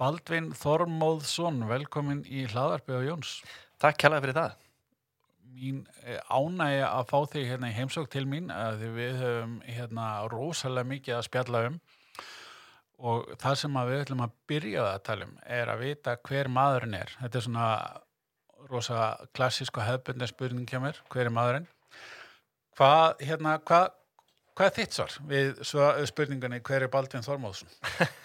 Baldvin Þormóðsson, velkomin í hlaðarpi á Jóns. Takk kærlega fyrir það. Mín ánægi að fá þig hérna í heimsók til mín að við höfum hérna rosalega mikið að spjalla um og það sem við ætlum að byrja að tala um er að vita hver maðurinn er. Þetta er svona rosa klassísk og hefðbundin spurning hjá mér, hver er maðurinn? Hvað, hérna, hvað, hvað er þitt svar við spurningunni hver er Baldvin Þormóðsson?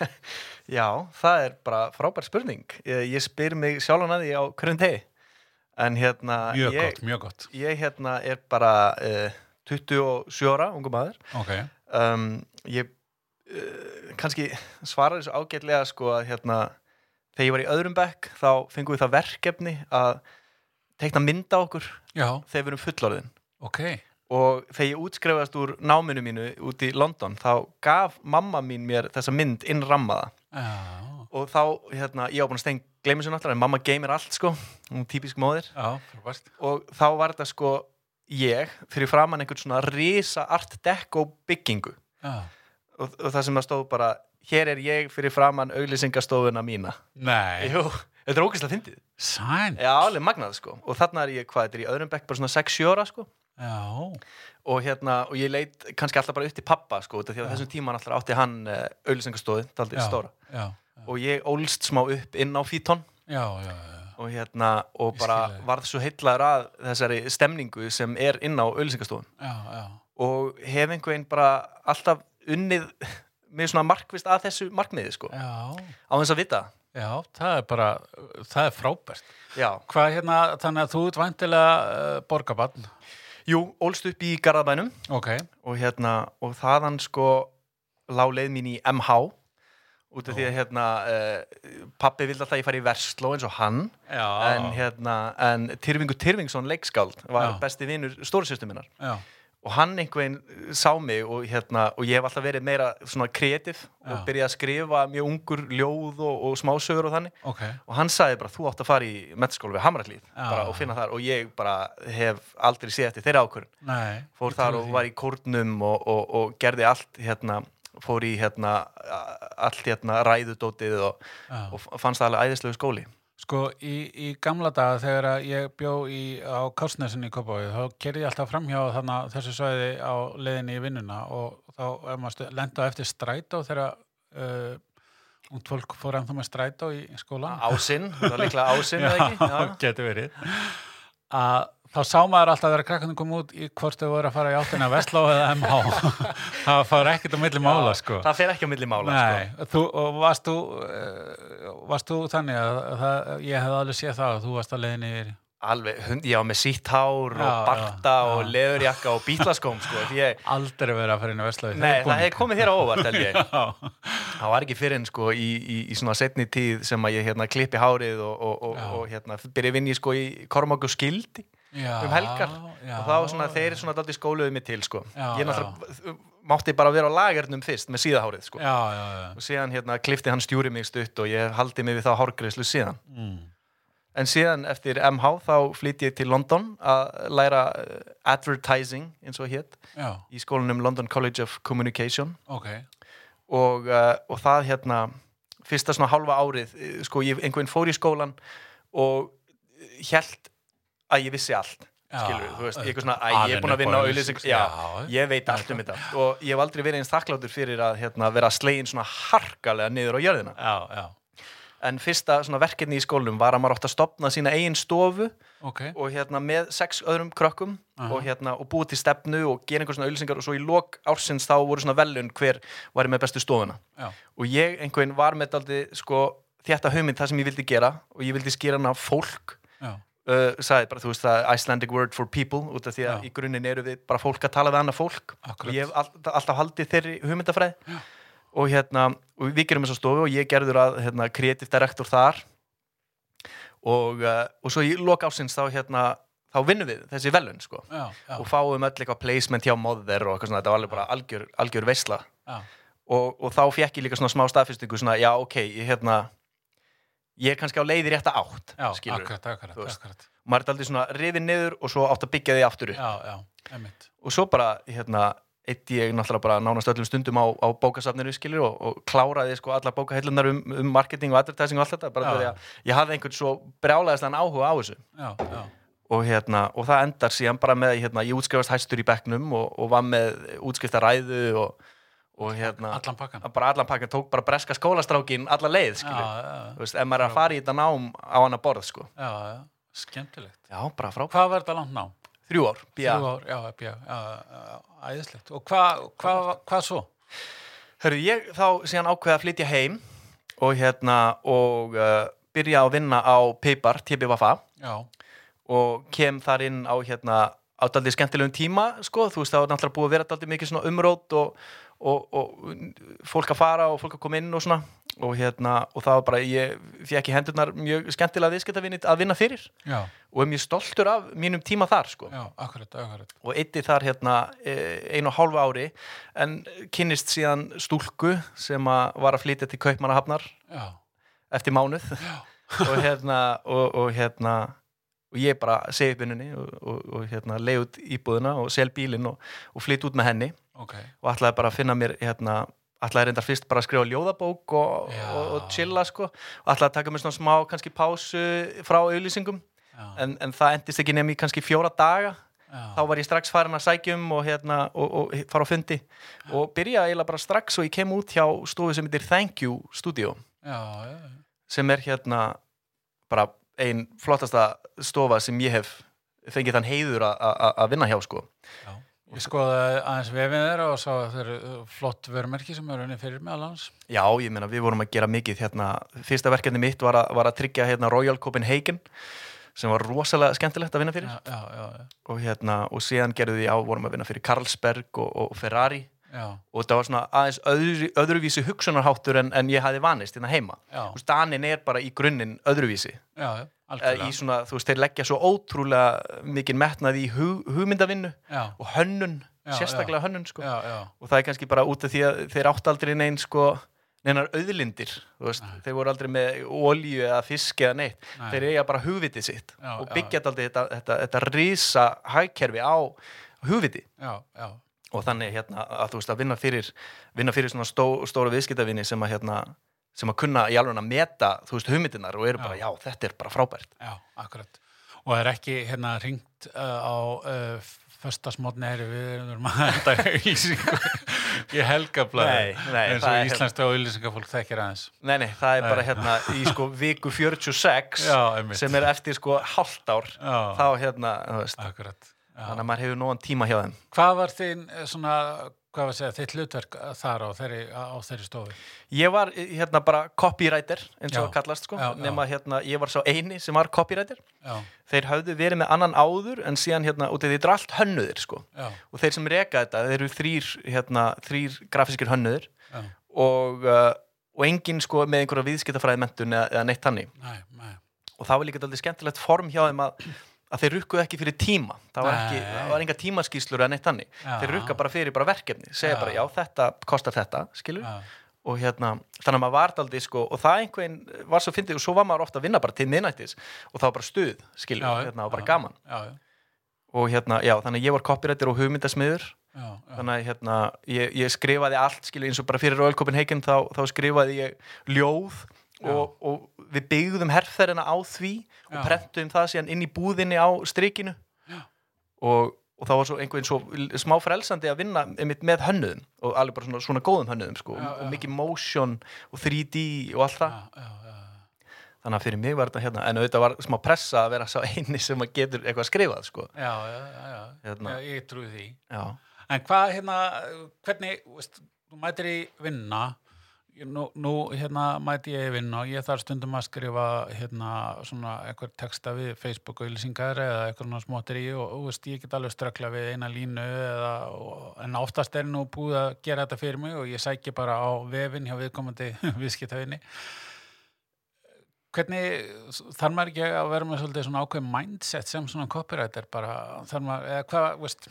Já, það er bara frábær spurning. Ég, ég spyr mig sjálfan að því á hverjum tegi. En hérna, Mjög ég, gott, mjög gott. ég hérna er bara uh, 27 ára, ungu maður. Ok, Um, ég uh, kannski svara þessu ágætlega sko að hérna, þegar ég var í öðrum bekk þá fengum við það verkefni að teikna mynda okkur já, þegar við erum fullorðin. ok, og þegar ég útskrefast úr náminu mínu út í London þá gaf mamma mín mér þessa mynd innrammaða já, og þá, hérna, ég á búin að stein gleymi sér náttúrulega, en mamma geymir allt sko. Hún er típisk móðir. Já, frábært. og þá var þetta sko ég fyrir framann einhvern svona risa art deco byggingu. Já. og, og það sem að stóð bara hér er ég fyrir framann auglýsingastofuna mína. Nei, Jú, þetta er ógeðslega fyndið. Sæn, Já, alveg magnað sko. Og þarna er ég, hvað, þetta er í öðrum bekk bara svona 6-7 ára sko og hérna, og ég leit kannski alltaf bara upp til pappa sko, því að Já. þessum tíman alltaf átti hann uh, auðlýsingastóði, daldið já, stóra. og ég ólst smá upp inn á fítón og hérna, og bara varð svo heitlaður að þessari stemningu sem er inn á já, og hef einhvern bara alltaf unnið með svona markvist að þessu markmiði sko, á þess að vita já, það er bara, það er frábært. Já, Hvað hérna, þannig að þú ert væntilega uh, borgabann, jú, ólst upp í Garðabænum. Ok, og hérna, og þaðan sko lá leið mín í MH út af því að hérna uh, pappi vildi alltaf að ég fari í versló eins og hann. Já, en hérna, en Tyrfingur Tyrfingsson leikskáld var Já. besti vinur stórisýstu minnar. Já, og hann einhvern sá mig og hérna, og ég hef alltaf verið meira svona kreatív og byrjaði að skrifa mjög ungur ljóð og, og smásögur og þannig. Ok, og hann sagði bara, þú átt að fara í metaskólu við bara og finna þar. Og ég bara hef aldrei séð eftir þeirra ákvörðun. Nei. fór þar og var í kórnum og, og, og gerði allt hérna, fór í hérna allt hérna ræðudótið og, fannst það alveg æðislegu skóli Sko, í, í gamla daga þegar ég bjó í, á Kásnesinni í Kópavói, þá kerði ég alltaf framhjá þarna, þessu svæði á leiðinni í vinnuna og þá lenda eftir strætó þegar uh, út fólk fór ennþá með strætó í skólan. ásinn, það var líklega ásinn eða ekki Já, getur verið. Að þá sá maður alltaf þegar krakkandi kom út í hvort þau voru að fara í áttina Vestló eða MH. það fara ekkert á milli mála, sko. það fer ekki á milli mála Nei, sko. þú, og varst þú, uh, varst þú þannig að, að það, ég hef alveg séð það að þú varst að leiðinni yfir. alveg, hund, já með sítt hár Já, og barta já, og já. leðurjakka og bítlaskóm sko, ég, Aldrei verið að fara inn í Vestlói. nei, það hefði komið þér á óvart held ég það var ekki fyrir en sko í, í, í svona setni tíð sem að ég hérna klippi hárið og, og, og, og hérna byrja að vinna í sko í Kormák og skildi já, um helgar já, og þá var svona, þeir svona daldi skóluðu mig til sko. Ég náttúrulega mátti bara vera á lagernum fyrst með síðahárið sko. Og síðan hérna klifti hann stjúri mig stutt og ég haldi mig við þá hárgreislu síðan Mm. en síðan eftir MH þá flytti ég til London að læra uh, advertising eins og Já, í skólanum London College of Communication ok. og, uh, og það hérna fyrsta svona hálfa árið eh, sko ég einhvern fór í skólan og held að ég vissi allt skilur þú veist, eitthvað svona, alinn ég er búin að vinna á auðlýsing já, ég veit allt um þetta. Og ég hef aldrei verið eins þakkláttur fyrir að hérna, vera slegin svona harkalega niður á jörðina. Já, já, en fyrsta svona verkefni í skólum var að maður átt að stopna sína eigin stofu ok. og hérna með sex öðrum krökkum Aha. og hérna og búið til stefnu og gera einhver svona auðlýsingar og svo í lok ársins þá voru svona velun hver var með bestu stofuna. Já, og ég einhvern var með daldi sko þetta hugmynd það sem ég vildi gera. Og ég vildi skýra hana fólk. Já, uh, sagði bara þú veist það Icelandic word for people út af því að Já. í grunninn eru við bara fólk að tala við annað fólk. Akkurat. ég hef alltaf, alltaf haldið þeirri hugmyndafræði. Og hérna og við gerum þessa stofu og ég gerður að hérna, creative director þar. Og, uh, og svo í lok ásins þá hérna þá vinnum við þessi velun sko. Já, já, og fáum öll eitthvað placement hjá móður og eitthvað svona, þetta var alveg bara algjör, algjör veisla. Já, og, og þá fekk ég líka svona smá staðfestingu svona, já ok, ég hérna ég er kannski á leiði rétta átt já, akkurat, akkurat, akkurat. maður er aldrei svona rifið niður og svo átt að byggja því aftur upp. Já, já, og svo bara hérna eitt ég náttúrulega bara nánast öllum stundum á, á bókasafninu skilur og, og kláraði sko allar bókahillunar um, um marketing og advertising og allt þetta bara því að ég hafði einhvern svo brjálæðislega áhuga á þessu. Já, já, og, hérna, og það endar síðan bara með hérna, ég útskrifast hæstur í bekknum og, og var með útskrifta ræðu og, og hérna allan pakkan bara allan pakkan, tók bara breska skólastrákin alla leið, já, þú veist, ef maður er að fara í þetta nám á hana borð, sko. Já, já, skemmtilegt. Já, bara frá hvað var þetta langt ná? þrjú ár, bíja Þrjú ár, já, já, já, já, æðislegt. Og hvað hva, hva svo? Hörru, ég þá síðan ákveða að flytja heim og hérna og uh, byrja að vinna á Pipar, TBVFA já, og kem þar inn á hérna á daldið skemmtilegum tíma, sko, þú veist það var náttúrulega búið að vera daldið mikið umrót og, og, og fólk að fara og fólk að koma inn og svona. Og hérna, og það var bara, ég fekk í hendurnar mjög skemmtilega viðskiptavinni að vinna fyrir. Já, og er mjög stoltur af mínum tíma þar, sko. Já, akkurat, akkurat. Og eitti þar hérna eh, einu og hálfu ári en kynnist síðan stúlku sem að var að flytja til Kaupmannahafnar já, eftir mánuð. Og hérna og, og hérna og ég bara segi upp vinnunni og, og, og hérna leið út íbúðina og sel bílinn og, og flytt út með henni. Ok. Og ætlaði bara að finna mér hérna ætlaði reyndar fyrst bara að skrifa ljóðabók og, Já. og, og chilla sko. Og ætlaði að taka mér svona smá kannski pásu frá auðlýsingum já, en, en það endist ekki nefn í kannski fjóra daga. Já, þá var ég strax farin að sækjum og, hérna, og, og fara á fundi. Og byrja eiginlega bara strax og ég kem út hjá stofu sem heitir Thank You Studio. Já, já, sem er hérna bara ein flottasta stofa sem ég hef fengið þann heiður að vinna hjá sko já. Ég skoði aðeins vefið þeirra og sá að þeir eru flott vörumerki sem eru henni fyrir meðal hans. Já, ég meina við vorum að gera mikið hérna, fyrsta verkefni mitt var að, var að tryggja hérna Royal Copenhagen sem var rosalega skemmtilegt að vinna fyrir Já, já, já, já, og hérna, og síðan gerðu því á, vorum að vinna fyrir Carlsberg og, og Ferrari já, og þetta var svona aðeins öðru, öðruvísi hugsunarháttur en, en ég hafi vanist hérna heima. Veist, Danin er bara í grunninn öðruvísi. Já, í svona, þú veist, þeir leggja svo ótrúlega mikið metnað í hug, hugmyndavinnu Já, og hönnun, sérstaklega hönnun sko. og það er kannski bara út af því að þeir átt aldrei neinn sko, neinar auðlindir þú veist, Nei. þeir voru aldrei með olíu eða fisk eða neitt, Nei. þeir eiga bara hugvitið sitt Já, og byggja aldrei þetta, þetta, þetta risa hagkerfi á hugviti já, já, og þannig hérna að þú veist að vinna fyrir vinna fyrir svona stó, stóra viðskiptavinni sem að hérna sem að kunna í alveg að meta þú veist hugmyndinar og eru bara já þetta er bara frábært já, akkurat. Og það er ekki hérna ringt uh, á uh, föstasmotni heyri við erum að henda auðlýsingu í helgablaði eins og er- íslenskt auðlýsingafólk þekkir aðeins. nei nei það er bara Nei. hérna í sko viku 46 Já, sem er eftir sko hálft ár Já, þá hérna þú veist, akkurat. Þannig að maður hefur nógan tíma hjá þeim. Hvað var þín eh, svona, hvað var segja, þitt hlutverk eh, þar á þeirri, á þeirri stofu? ég var eh, hérna bara copywriter eins og það kallast sko. Já, já. nema hérna ég var sá eini sem var copywriter. Já, þeir höfðu verið með annan áður en síðan hérna þetta er allt hönnuðir sko. Já, og þeir sem reka þetta, þeir eru þrýr hérna, þrýr grafískir hönnuðir. Og, uh, og enginn sko með einhverja viðskiptafræði mentun eða, eða neitt hannig næ, næ, og það var líka aldrei skemmtilegt form hjá þeim að, að þeir rukkuðu ekki fyrir tíma. Það var, ekki, það var enga tímaskýslur eða neitt hannig Já. þeir rukka bara fyrir bara verkefni. Segja Já. bara já. Þetta kostar þetta skilur já, og hérna þannig að maður var aldrei sko og það einhvern var svo fyndið og svo var maður ofta að vinna bara til minnættis og það var bara stuð skilur já, hérna, og bara gaman. og hérna já þannig að ég var copywriter og hugmyndasmiður. Þannig að hérna, ég, ég skrifaði allt skilur, eins og bara fyrir Royal Copenhagen þá, þá skrifaði ég ljóð og, og við byggðum herrferðina á því og prentum það síðan inn í búðinni á strikinu. Og, og það var svo einhvern svo smá frelsandi að vinna með hönnuðum og alveg bara svona, svona góðum hönnuðum sko, Já, og mikið motion og 3D og allt það. Þannig að fyrir mig var þetta hérna en auðvitað var smá pressa að vera sá eini sem getur eitthvað skrifað sko. já, já, já, Hérna. já, ég trúi því. já, En hvað, hérna, hvernig, veist, þú mætir í vinna, nú, nú hérna mæti ég í vinna og ég þarf stundum að skrifa, hérna, svona eitthvað texta við Facebook og ylýsingar eða eitthvað smóttir í og, og veist, ég get alveg strökla við eina línu eða, og, en oftast er nú búið að gera þetta fyrir mig og ég sæki bara á vefin hjá viðkomandi viðskiptavinni. Hvernig, þarf maður ekki að vera með svolítið svona ákveð mindset sem svona copywriter bara, þarf maður, eða hvað, veist,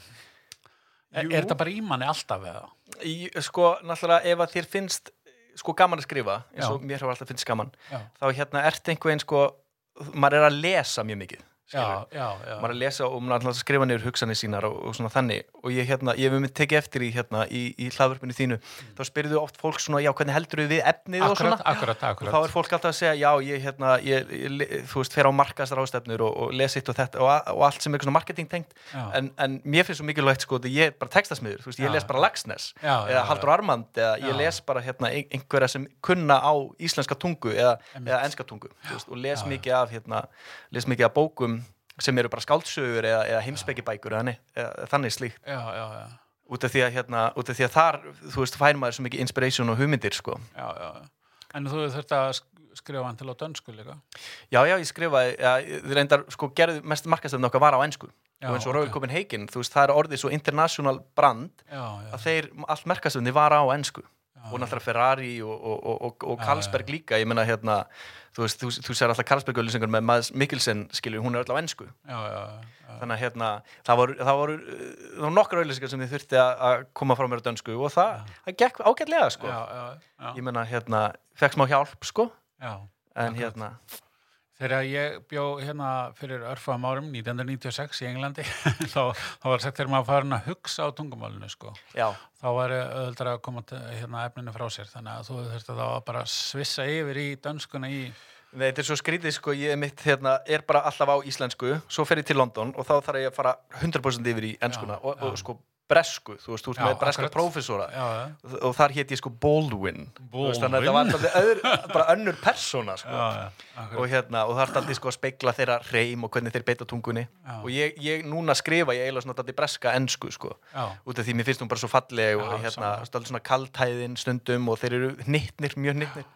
er, er þetta bara í manni alltaf eða? í, sko náttúrulega ef að þér finnst sko gaman að skrifa eins Já. og mér hefur alltaf finnst gaman Já, þá hérna ert einhver veginn sko maður er að lesa mjög mikið. Já, já, já. maður er að lesa og maður er að skrifa niður hugsanir sínar og, og svona þannig. Og ég, hérna, ég hef með tekið eftir í, hérna, í, í hlaðvörpinu þínu. Þá spyrðu oft fólk svona, já, hvernig heldur við efnið og svona? akkurat, akkurat, og akkurat. þá er fólk alltaf að segja, já, ég, hérna, ég, ég þú veist, fer á markastar ástefnur og, og lesi eitt og þetta og, og allt sem er svona marketing tengt. En, en mér finnst svo mikilvægt, sko, að ég er bara textasmiður, þú veist, ég les bara Lagsnes eða. Haldur Armand eða ég les bara hérna ein- einhverja sem kunna á íslenska tungu eða, eða enska tungu veist, og les Já, já. mikið af hérna, les mikið af bókum sem eru bara skáldsögur eða, eða nei, eða þannig slíkt. Já, já, já, út af því að, hérna, út af því að þar þú veist, fær maður svo mikið inspiration og hugmyndir sko. já, já. En þú þurft að sk- skrifa hann til á dönsku líka? Já, já, ég skrifaði ja, þið reyndar, sko, gerðu mest markastöfn okkar var á ensku. Já, og eins og ok. Royal Copenhagen, þú veist, það er orðið svo international brand Já, já, að þeir, allt markastöfni var á ensku. já, og náttúrulega Ferrari og, og, og, og, og Já, Carlsberg líka, ég menna hérna þú veist, þú, þú sér alltaf Carlsberg-öllisengur með Mads Mikkelsen, skilur, hún er öll á ensku. Já, já, já, þannig að hérna, það voru, það voru, það voru nokkar öllisengar sem þið þurfti að að koma frá mér á dönsku og það, það gekk ágætlega, sko. Já, já, já, ég menna, hérna, fekk smá hjálp, sko. Já. en hérna, Þegar ég bjó hérna fyrir örfam árum, 1996 í Englandi, þá, þá var sagt þegar maður farin að hugsa á tungumálinu, sko. já, Þá var öðuldra að koma hérna efninu frá sér, þannig að þú þurfti þá að bara svissa yfir í dönskuna í... Nei, þetta er svo skrítið, sko, ég mitt, hérna, er bara alltaf á íslensku, svo fer ég til London og þá þarf ég að fara 100% yfir í enskuna Já, og, og já. sko, bresku, þú veist, þú veist, með breska já, og þar hétt ég sko Baldwin, veist, þannig að Baldwin? var alltaf öður, bara önnur persóna, sko. Já, já, og hérna, og það er alltaf sko að speikla þeirra reym og hvernig þeir beita tungunni. Já. og ég, ég núna skrifa ég eiginlega alltaf breska ensku, sko. Út af því mér finnst hún bara svo falleg og hérna, alltaf svona kaltæðin stundum og þeir eru hnittnir, mjög hnittnir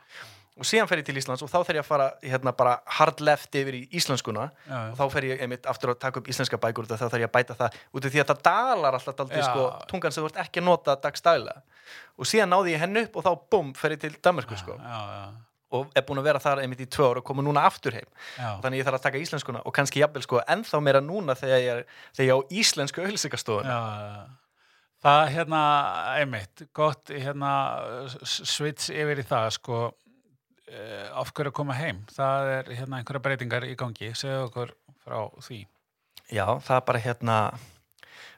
og síðan fer ég til Íslands og þá fer ég að fara hérna bara hard left yfir í íslenskuna já, já. og þá fer ég einmitt aftur að taka upp íslenska bækur af þá þarf ég að bæta það út af því að það dalar alltaf Já. sko tungan sem þú ert ekki að nota dagstæðlega og síðan náði ég henn upp og þá bum fer ég til Danmarku sko. Já, já, og er búin að vera þar einmitt í tvö ár og koma núna aftur heim. Og þannig ég þarf að taka íslenskuna og kannski jafnvel sko ennþá meira núna þegar ég er, þegar ég er á íslensku já. Það hérna, einmitt, gott hérna switch yfir í það, sko, af hverju að koma heim. Það er hérna einhverja breytingar í gangi, segðu okkur frá því. Já, það er bara hérna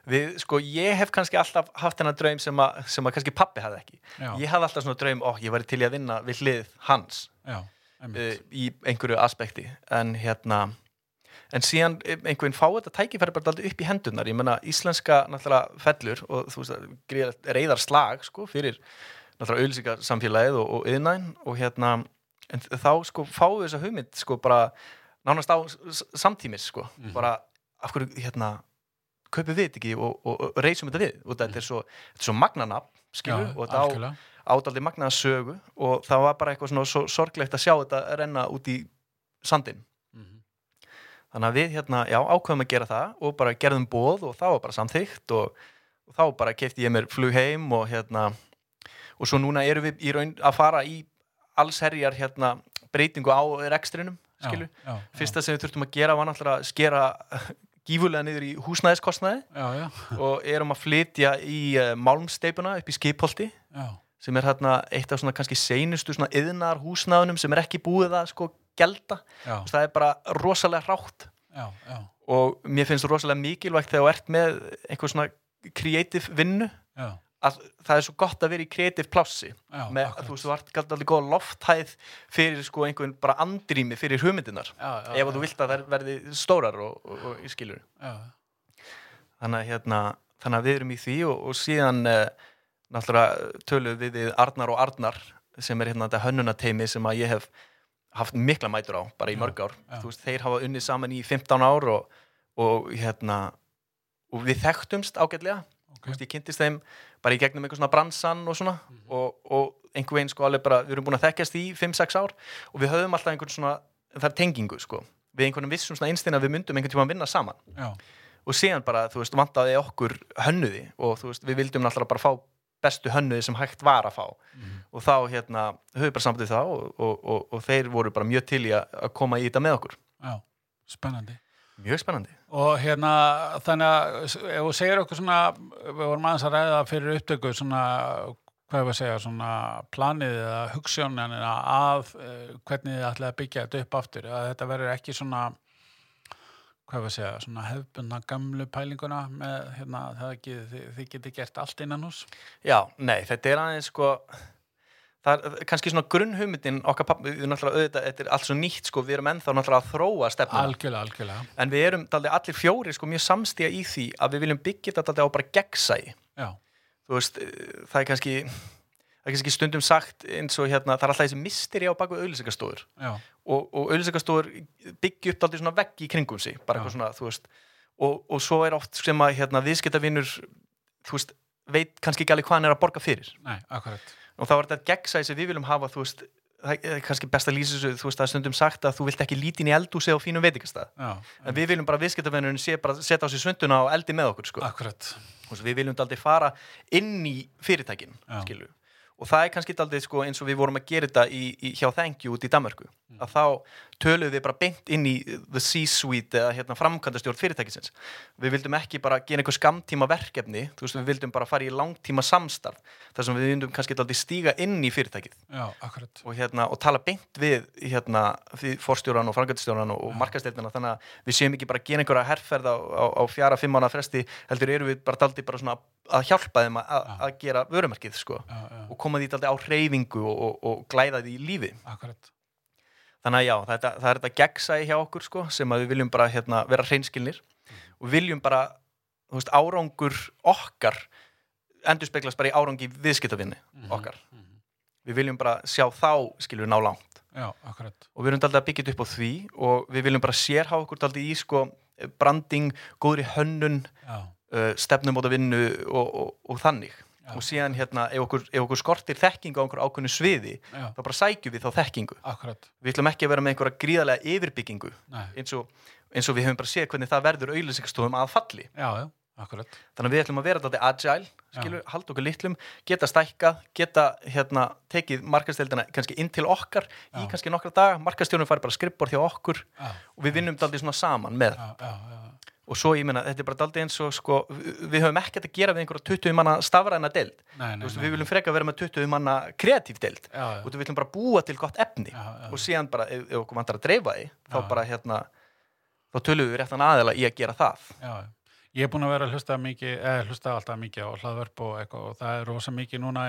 við, sko, ég hef kannski alltaf haft hennar draum sem að, sem að kannski pappi hafði ekki. Já, ég hafði alltaf svona draum, ó, ég væri til í að vinna við hlið hans. Já, uh, í einhverju aspekti. En hérna en síðan einhvern fá þetta tækifæri bara daldið upp í hendunar, ég menna íslenska náttúrulega fellur og þú veist gríðar reyðar slag sko fyrir náttúrulega auðlýsingarsamfélagið og, og yðnæn og hérna en þá sko við þessa hugmynd sko bara nánast á samtímis sko. Mhm. bara af hverju hérna kaupum við ekki og, og, og reysum þetta við? Og þetta er svo, svo magnanab skilur Já, og þetta á ádaldi magnaða sögu og það var bara eitthvað svona svo sorglegt að sjá þetta renna út í sandin Mhm. þannig að við hérna, já, ákveðum að gera það og bara gerðum bóð og það var bara samþykkt og, og þá bara kefti ég mér flug heim og hérna og svo núna erum við í raun að fara í allsherjar hérna breytingu á rekstrinum, skilu Já, já, fyrsta sem við þurftum að gera var náttúrulega að skera gífurlega niður í húsnæðiskostnaði. Já, já, og erum að flytja í uh, málmsteipuna upp í skipholti já, sem er hérna eitt af svona kannski seinustu svona yðnar húsnæðunum sem er ekki búið að sko gelda. Það er bara rosalega rátt já, já, og mér finnst rosalega mikilvægt þegar þú ert með einhver svona creative vinnu já, að það er svo gott að vera í creative plássi já, með, akkurat. þú veist, þú ert galt alveg góða lofthæð fyrir sko einhvern bara andrými fyrir hugmyndinar já, já, ef að þú vilt að þær verði stórar og, og, og í skilur já, þannig að, hérna, þannig að við erum í því og, og síðan uh, náttúrulega töluðum við við Arnar og Arnar sem er hérna þetta hönnunateimi sem að ég hef haft mikla mætur á bara í Já, mörg ár. já. Þú veist, þeir hafa unnið saman í 15 ár og, og hérna og við þekktumst ágætlega ok, Þú veist, ég kynntist þeim bara í gegnum eitthvað svona bransan og svona Mhm. og, og einhver veginn sko alveg bara við erum búin að þekkjast í 5-6 ár og við höfum alltaf einhvern svona það er tengingu sko. Við einhvern vissum svona einstina að við myndum einhvern tíma að vinna saman. Já, og síðan bara, þú veist, vantaði okkur hönnuði og þú veist, við vildum náttúrulega bara fá bestu hönnuði sem hægt var að fá. Mhm, og þá, hérna, höfum bara sambandið það og, og, og, og þeir voru bara mjög til í að koma í þetta með okkur. Já, spennandi. mjög spennandi Og hérna, þannig að ef þú segir okkur svona, við vorum aðeins að ræða fyrir upptöku svona, hvað er að segja, svona planið eða hugssjónina að uh, hvernig þið ætlaði að byggja þetta upp aftur, að þetta verður ekki svona, hvað við segja, svona hefbundna gamlu pælinguna með, hérna, það ekki, þið, þið geti gert allt innan hús. Já, nei, þetta er aðeins sko það er kannski svona grunnhumyndin okkar pappa, við náttúrulega auðvitað, þetta er allt svo nýtt sko, við erum ennþá náttúrulega að þróa stefnuna. Algjörlega, algjörlega. en við erum daldi allir fjóri sko mjög samstíða í því að við viljum byggja þetta daldi á bara gegnsæi. Já, þú veist, eh, það er kannski það er kannski stundum sagt eins og hérna það er alltaf þessi misteri á baku auðlýsingastofur já, og, og auðlýsingastofur byggja upp daldi svona vegg í kringum sig bara eitthvað svona, þú veist. Og, og svo er oft sem að hérna viðskiptavinur þú veist, veit kannski ekki alveg hvað hann er að borga fyrir. Nei, akkurat. Og þá er þetta gegnsæði sem við viljum hafa þú veist, það er kannski best að lýsa þessu þú veist, það er stundum sagt að þú vilt ekki lítin í eldúsi á fínum veitingastað, Já, en við viljum bara viðskiptavennurinn sé bara setja á sig svönduna og eldi með okkur sko. akkurat. og svo við viljum aldrei fara inn í fyrirtækin Já. Og það er kannski aldrei sko, eins og við vorum að gera þetta í, í, hjá Thank You út í Danmarku að þá töluðum við bara beint inn í the C-suite eða hérna, framkvæmdastjórn fyrirtækisins. Við vildum ekki bara gera einhver skamtíma verkefni. Þú veist, við vildum bara fara í langtíma samstarf þar sem við vildum kannski aldrei stíga inn í fyrirtækið. Já, og, hérna, og tala beint við hérna, fórstjóran og framkvæmdastjóran og, og markasteildina þannig að við séum ekki bara að gera einhverja herrferð á, á, á fjara, fimm mánu fresti heldur eru við bara daldi bara svona að hjálpa þeim að, gera vörumarkið sko, og koma því daldi á hreyfingu og, og, og glæða því í lífi. Akkurat. þannig að já, þetta, það er þetta gegnsæði hjá okkur sko, sem við viljum bara hérna, vera hreinskilnir og við viljum bara veist, árangur okkar endur speglast bara í árangi viðskiptavinni Mhm, okkar. mhm. við viljum bara sjá þá skilur ná langt. Já, og við erum byggja þetta upp á því og við viljum bara sérhá okkur daldið í sko branding, góðri hönnun Já, uh, stefnumóta vinnu og, og, og þannig. Já. og síðan hérna, ef okkur, ef okkur skortir þekkingu á einhver ákveðnu sviði, já, þá bara sækjum við þá þekkingu. Akkurat. við ætlum ekki að vera með einhverja gríðarlega yfirbyggingu eins og, eins og við höfum bara séð hvernig það verður auðlýsingastofum að falli. Já, þannig að við ætlum að vera þetta agile halda okkur litlum, geta stækka geta hérna, tekið markasteldina kannski inn til okkar í kannski nokkra daga, markastjónum fari bara skrippbor hjá okkur og við vinnum daldið svona saman með. Já, já, já. Og svo ég meina, þetta er bara daldið eins og sko, við höfum ekkert að gera við einhverja 20 manna stafræna deild, Nei, nei, við viljum freka vera með 20 manna kreatív deild. Já, og við viljum bara búa til gott efni. Já, já. og síðan bara, ef, ef okkur vantar að dreifa því þá bara hérna þá tölum við réttan aðeila í að gera það. Ég er búin að vera að hlusta mikið, eða hlusta alltaf mikið á hlaðvörp og eitthvað og það er rosa mikið núna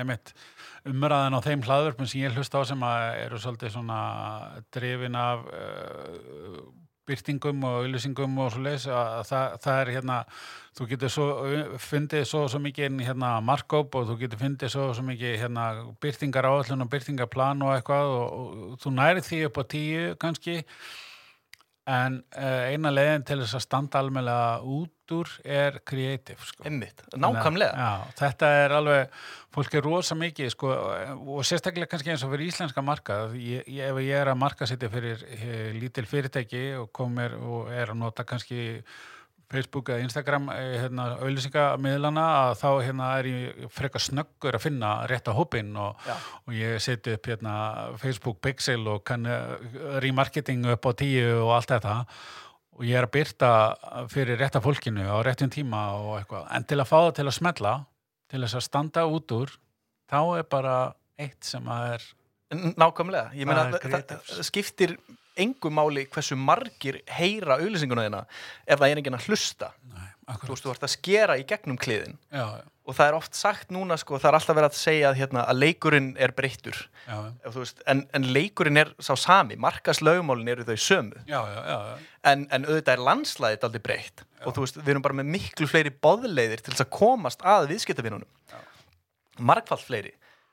umræðan á þeim hlaðvörpum sem ég hlusta á sem að eru svolítið svona drifin af uh, byrtingum og auðlýsingum og svo leis að það, það er hérna þú getur svo, fundið svo svo mikið inn, hérna markóp og þú getur fundið svo svo mikið hérna byrtingar áallun og byrtingaplan og eitthvað og, og þú nærið því upp á tíu kannski. En uh, eina leiðin til þess að standa almennlega út úr er creative sko. einmitt, nákvæmlega Já, þetta er alveg, fólk er rosa mikið sko, og sérstaklega kannski eins og fyrir íslenska markað, ég, ef ég er að marka setja fyrir eh, lítil fyrirtæki og komir og er að nota kannski Facebook eða Instagram eh, hérna, auðlýsingamiðlana að þá hérna, er ég frekar snöggur að finna rétta hópinn og, Já. og ég seti upp hérna, Facebook Pixel og kann eh, remarketing upp á tíu og allt þetta og ég er að byrta fyrir rétta fólkinu á réttum tíma og eitthvað. En til að fá það til að smetla til þess að standa út úr þá er bara eitt sem að er nákvæmlega, ég meina Það skiptir engu máli hversu margir heyra auðlýsinguna þína ef það er enginn að hlusta. Nei, þú veist, þú ert að skera í gegnum kliðin já, já, og það er oft sagt núna sko, það er alltaf verið að segja að, hérna, að leikurinn er breyttur. En, en leikurinn er sá sami markaslaugmálin eru þau sömu. Já, já, já, en, en auðvitað er landslæðið aldrei breytt. Og þú veist, við erum bara með miklu fleiri boðleiðir til þess að komast að viðskiptavinnunum margfald fleiri.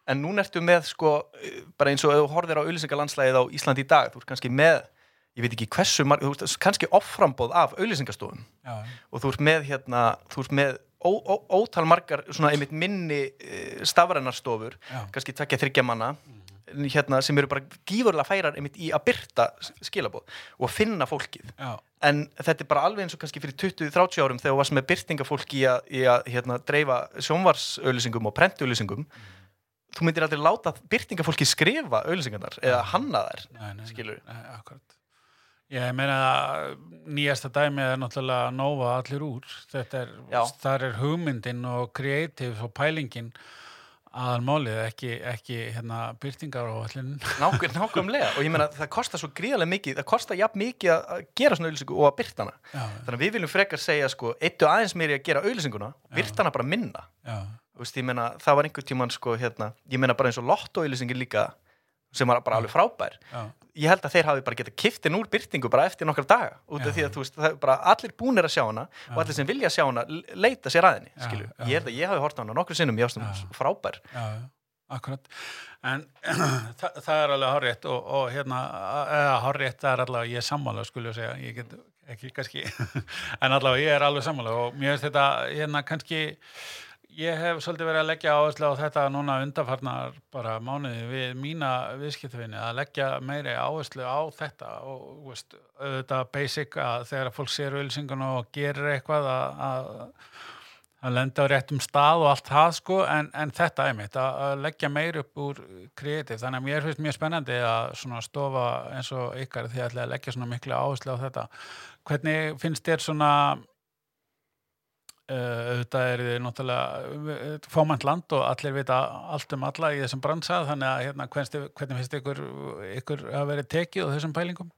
En núna ertu með sko bara eins og ef þú horfir á auðlýsingalandslæðið á Íslandi í dag þú ert kannski með, ég veit ekki hversu marg, þú ert kannski offrambóð af já. og þú ert með hérna, þú ert með ó, ó, ótal margar svona einmitt minni stafrænarstofur Já. kannski tvekja þryggja manna hérna, sem eru bara gífurlega færar einmitt í að byrta skilabóð og að finna fólkið já. en þetta er bara alveg eins og kannski fyrir 20-30 árum þegar þú varst með byrtingafólk í að, í að hérna, dreifa sjónvarsauðlýsingum og prentauðlýsingum þú myndir aldrei láta byrtingafólki skrifa auðlýsingarnar eða hanna þær Nei, nei, nei, Skilurðu? nei, akkurat Ég meina að nýjasta dæmi er náttúrulega Nova allir úr. Þetta er, þar er hugmyndin og kreatív og pælingin aðalmálið, ekki, ekki hérna, byrtingar á allir Nákvæm, nákvæmlega. Og ég meina það kostar svo gríðarlega mikið það kostar jafn mikið að- að gera svona auðlýsingu og að byrta hana. Já, þannig að við viljum frekar segja sko eittu aðeins meiri að gera auðlýsinguna og byrta hana bara minna. Já, Þú veist, ég meina, það var einhver tíman sko hérna, ég meina bara eins og lottoauðlýsingin líka sem var bara alveg frábær. Já, ég held að þeir hafi bara getað kiftin úr byrtingu bara eftir nokkra daga út af Já. því að þú veist, það er bara allir búnir að sjá hana og allir sem vilja sjá hana leita sér að henni Já, skilju, já. ég held að ég hafi hort á hana nokkru sinnum í ástum Já. frábær. Já, já, akkurat. En það, það er alveg hárétt og, og hérna, hárétt það er allavega, ég er sammála, skulle ég segja. Ég get ekki kannski. En allavega ég er alveg sammála og mér finnst þetta hérna kannski ég hef svolítið verið að leggja áherslu á þetta núna undarfarnar bara mánuði við mína viðskiptafinni að leggja meiri áherslu á þetta og veist, auðvitað basic að þegar fólk sér auðlýsinguna og gerir eitthvað að, að að lenda á réttum stað og allt það sko en, en þetta er mitt að, leggja meir upp úr kreatív. Þannig að mér finnst mjög spennandi að stofa eins og ykkar því að leggja svona miklu áherslu á þetta. Hvernig finnst þér svona auðvitað er þið náttúrulega fámænt land og allir vita allt um alla í þessum bransa þannig að hérna, hvernig, hvernig finnst ykkur, ykkur að vera tekið á þessum pælingum?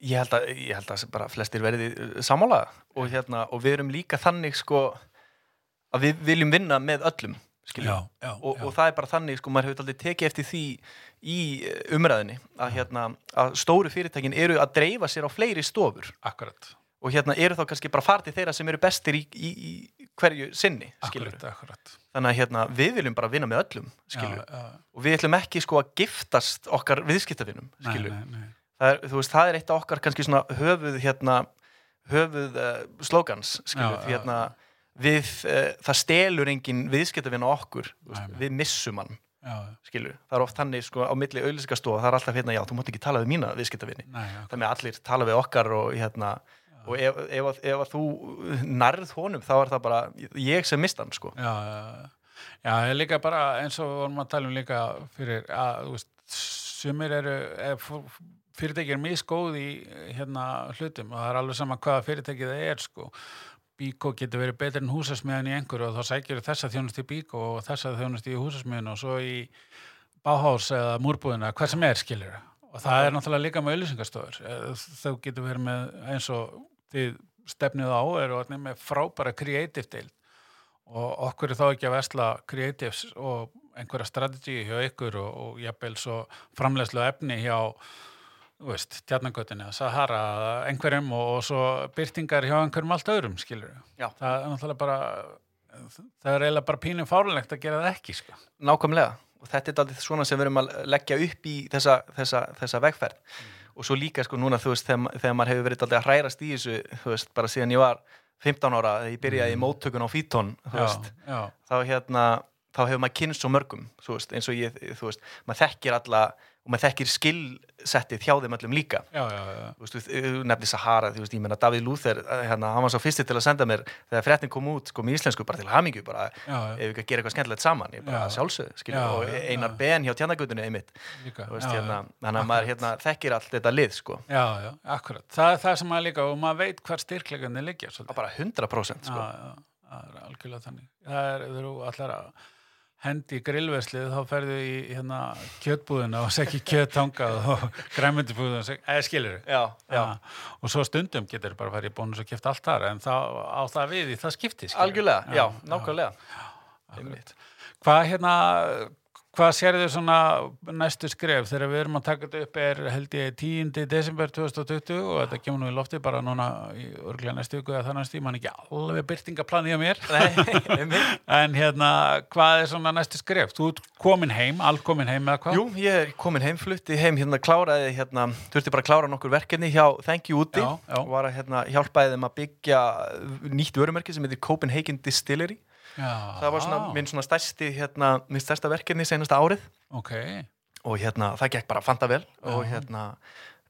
ég held að, ég held að bara flestir verði sammála og, hérna, og við erum líka þannig sko að við viljum vinna með öllum skilju já, og, og það er bara þannig, sko, maður hefur aldrei tekið eftir því í eh, umræðinni að, hérna, að stóru fyrirtækin eru að dreifa sér á fleiri stofur. Akkurat, og hérna eru þá kannski bara fartið þeirra sem eru bestir í, í, í hverju sinni, akkurat, akkurat. Þannig að hérna, við viljum bara vinna með öllum, já, já, og við ætlum ekki sko að giftast okkar nei. það er, veist, það er eitt af okkar kannski svona höfuð hérna, höfuð uh, slogans, skilur, Já, hérna við, uh, það stelur engin viðskiptafinn á okkur, veist, við missum hann já, skilur, það er oft þannig sko á milli auðlýsingastofa, það er alltaf hérna, já, þú mátt ekki tala við mína viðskiptavinni, þannig að allir tala við okkar og hérna og ef, ef, ef, að þú nærð honum þá er það bara ég sem mist hann sko. Já, já, já, ég líka bara eins og vorum að tala um líka fyrir að, þú veist, sumir eru ef fyrirtæki er misgóð í hérna hlutum. Og það er alveg sama hvaða fyrirtæki það er sko. Bíkó getur verið betur en húsasmiðan í einhverju og þá sækir þessa þjónust í Bíkó og þessa þjónust í húsasmiðan og svo í Báhás eða múrbúðina, hvað sem er skilur og það er náttúrulega líka með auðlýsingastofur þau getur verið með eins og þið stefnið á eru með frábæra creative deild og okkur er þá ekki að vesla creatives og einhverja strategi hjá ykkur og, og jafnvel svo framlegslu efni hjá að Sahara einhverjum og, og svo byrtingar hjá einhverjum allt öðrum, skilur Já. það er náttúrulega bara það er eiginlega bara pínum fárlegt að gera það ekki sko. nákvæmlega og þetta er aldrei svona sem við erum að leggja upp í þessa, þessa, þessa vegferð. Og svo líka sko núna þú veist þegar, þegar maður hefur verið aldrei að hrærast í þessu þú veist bara síðan ég var 15 ára þegar ég byrjaði í móttökun á Fítón þá hérna þá hefur maður kynst svo mörgum veist, eins og ég, þú veist, maður þekkir alla og maður þekkir skillsettið hjá þeim öllum líka. Já, já, já. þú veist, þú nefnir Sahara, þú veist, ég meina Davíð Lúþer, hérna, hann var svo fyrsti til að senda mér þegar fréttin kom út, sko, með íslensku bara til hamingju, bara, ef við ekki að gera eitthvað skemmtilegt saman, ég bara Já. sjálfsögðu, skilja, og Einar. Ben hjá tjarnagutunni einmitt, líka þú veist, hérna, þannig að maður, hérna, þekkir allt þetta lið, sko, já, já, akkurat, það er það sem maður líka og maður veit bara 100%, sko, já, já, hendi í grillveslið, þá ferðu í hérna kjötbúðina og segja kjöttangað og græmyndibúðina og segja, eða skilur já, já, og svo stundum getur bara að fara í bónus og kipta allt þar en þá á það við í það skipti skilurðu. algjörlega, já, nákvæmlega, akkurat. einmitt. Hvað hérna, hvað sérðu svona næstu skref þegar við erum að taka þetta upp er held ég 10. desember 2020 og þetta kemur nú í lofti bara núna í örglega næstu viku eða það næstu, ég man ekki alveg byrtingaplanið á mér en hérna, hvað er svona næstu skref? Þú ert komin heim, allkomin heim eða hvað? Jú, ég er komin heim, flutti heim, hérna, kláraði, hérna, þurfti bara að klára nokkur verkefni hjá Thank You úti og var að, hérna, hjálpaði þeim að byggja nýtt vörumerki sem heitir Copenhagen Distillery. Já, Það var svona minn svona stærsti, hérna, minn stærsta verkefni senasta árið Ok, og hérna, það gekk bara fanta vel og hérna,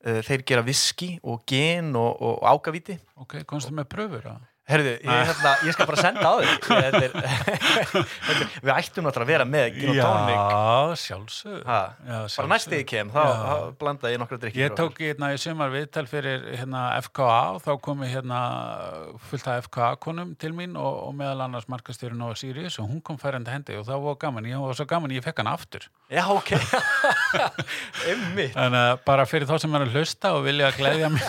uh, þeir gera viski og gen og, og ágavíti. ok, komstu með pröfur? að? Herðu, ég, hérna, ég skal bara senda á þig er, er, Við ættum náttúrulega að vera með gin og tónik Já, sjálfsög Bara næst ég kem, þá, Já. þá blanda ég nokkra drikkir Ég tók hérna í sumar viðtal fyrir hérna FKA og þá komi hérna fullt af FKA-konum til mín og, og meðal annars markastjórun á Sirius og hún kom færandi hendi og það var gaman, ég var svo gaman ég fekk hann aftur. Já, ok Þannig að bara fyrir þá sem er að hlusta og vilja að gleyðja mig.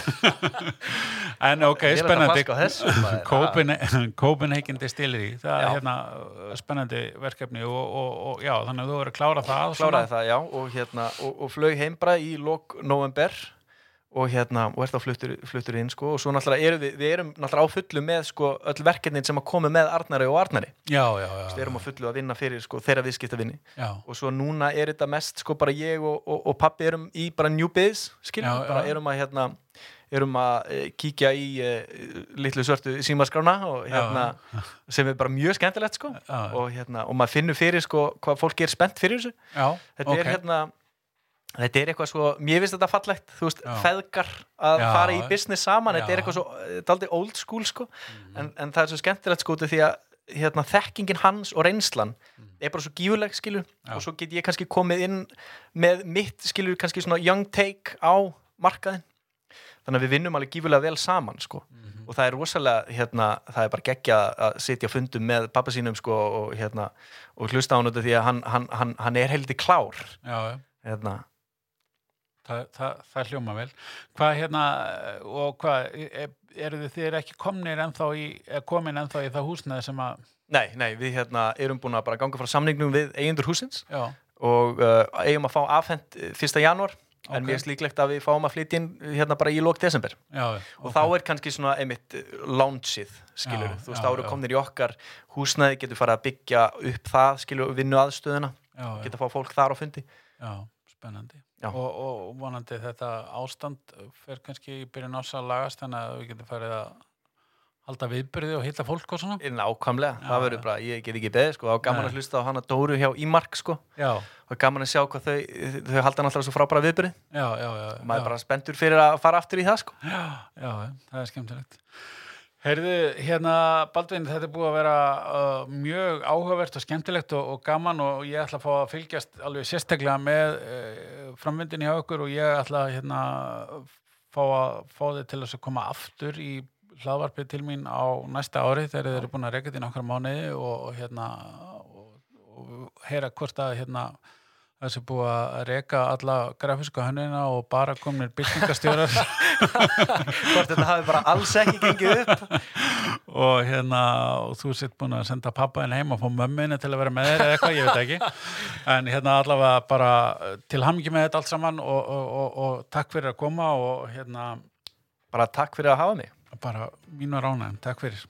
en ok, Ég er að spennandi. flaska á þessu. Copenhagen, Distillery, það Já. er hérna uh, spennandi verkefni og, og, og já, þannig að þú verður að klára það. Kláraði það, já Og, hérna, og, og flög heim bara í lok november og hérna, og er þá fluttur, fluttur inn sko, og svo náttúrulega erum við, við erum náttúrulega á fullu með sko, öll verkefnin sem að koma með Arnari og Arnari Já, já, já. við erum á fullu að vinna fyrir sko, þeirra viðskiptavinni og svo núna er þetta mest sko bara ég og, og, og pappi erum í bara new biz skiljum, Já, bara erum að hérna erum að e, kíkja í e, litlu svörtu símaskrána hérna sem er bara mjög skemmtilegt sko. Og hérna, og maður finnur fyrir sko hvað fólk er spennt fyrir þessu. Já, þetta ok. er hérna þetta er eitthvað svo, mér finnst þetta fallegt. Þú veist, feðgar að Já. fara í business saman, þetta Já. er eitthvað svo þetta er aldrei old school sko. En, en það er svo skemmtilegt sko því að hérna, þekkingin hans og reynslan er bara svo gífuleg skilur Já. og svo get ég kannski komið inn með mitt skilur kannski svona young take á markaðin þannig að við vinnum alveg gífulega vel saman sko. Og það er rosalega hérna, það er bara geggja að sitja á fundum með pappa sínum sko og hérna og hlusta á hann því að hann, hann, hann, hann er heldur klár. Já, hérna, Það, það, það hljóma vel. Hvað hérna, og hvað, e- eru þið ekki komnir ennþá í, er komin ennþá í það húsnæði sem að, nei, nei, við hérna erum búin að bara ganga frá samningnum við eigendur húsins já, og uh, eigum að fá afhent 1. janúar en mér er slíklegt að við fáum að flytja inn hérna bara í lók desember. Já, og ok. þá er kannski svona einmitt uh, launchið, skilur, Já, þú veist, já, þá eru já. komnir í okkar húsnæði, getur farið að byggja upp það, skilur, vinnu aðstöðuna já, geta fá fólk þar á fundi. Já, spennandi. Og, og vonandi þetta ástand fer kannski í byrjun ás að lagast þannig að við getum farið að halda viðbyrði og hitta fólk og svona. nákvæmlega, Já, það verður bara, ég get ekki beðið, sko, þá er gaman að hlusta á hana Dóru hjá Ímark, sko, Já, og gaman að sjá hvað þau, þau halda náttúrulega svo frábæra viðbyrði já, já, já. og maður er bara spenntur fyrir að fara aftur í það, sko. Já, já, það er skemmtilegt. Heyrðu, hérna, Baldvin, þetta er búið að vera uh, mjög áhugavert og skemmtilegt og, og gaman og ég ætla að fá að fylgjast alveg sérstaklega með uh, framvindinni hjá okkur og ég ætla að hérna, fá, að, fá þið til að koma aftur í hlaðvarpið til mín á næsta ári þegar þið eru búin að reyka þetta í nokkra mánuði og, og hérna og, og heyra hvort að hérna þessi búið að reyka alla grafísku hönnina og bara komnir byltingastjórar. Hvort þetta hafi bara alls ekki gengið upp. Og hérna og þú sitt búin að senda pappa inn heim og fá mömminni til að vera með þér eða eitthvað, ég veit ekki. En hérna allavega bara til hamngi með þetta allt saman og, og, og, og takk fyrir að koma og hérna bara takk fyrir að hafa mig bara mín var ánægum, takk fyrir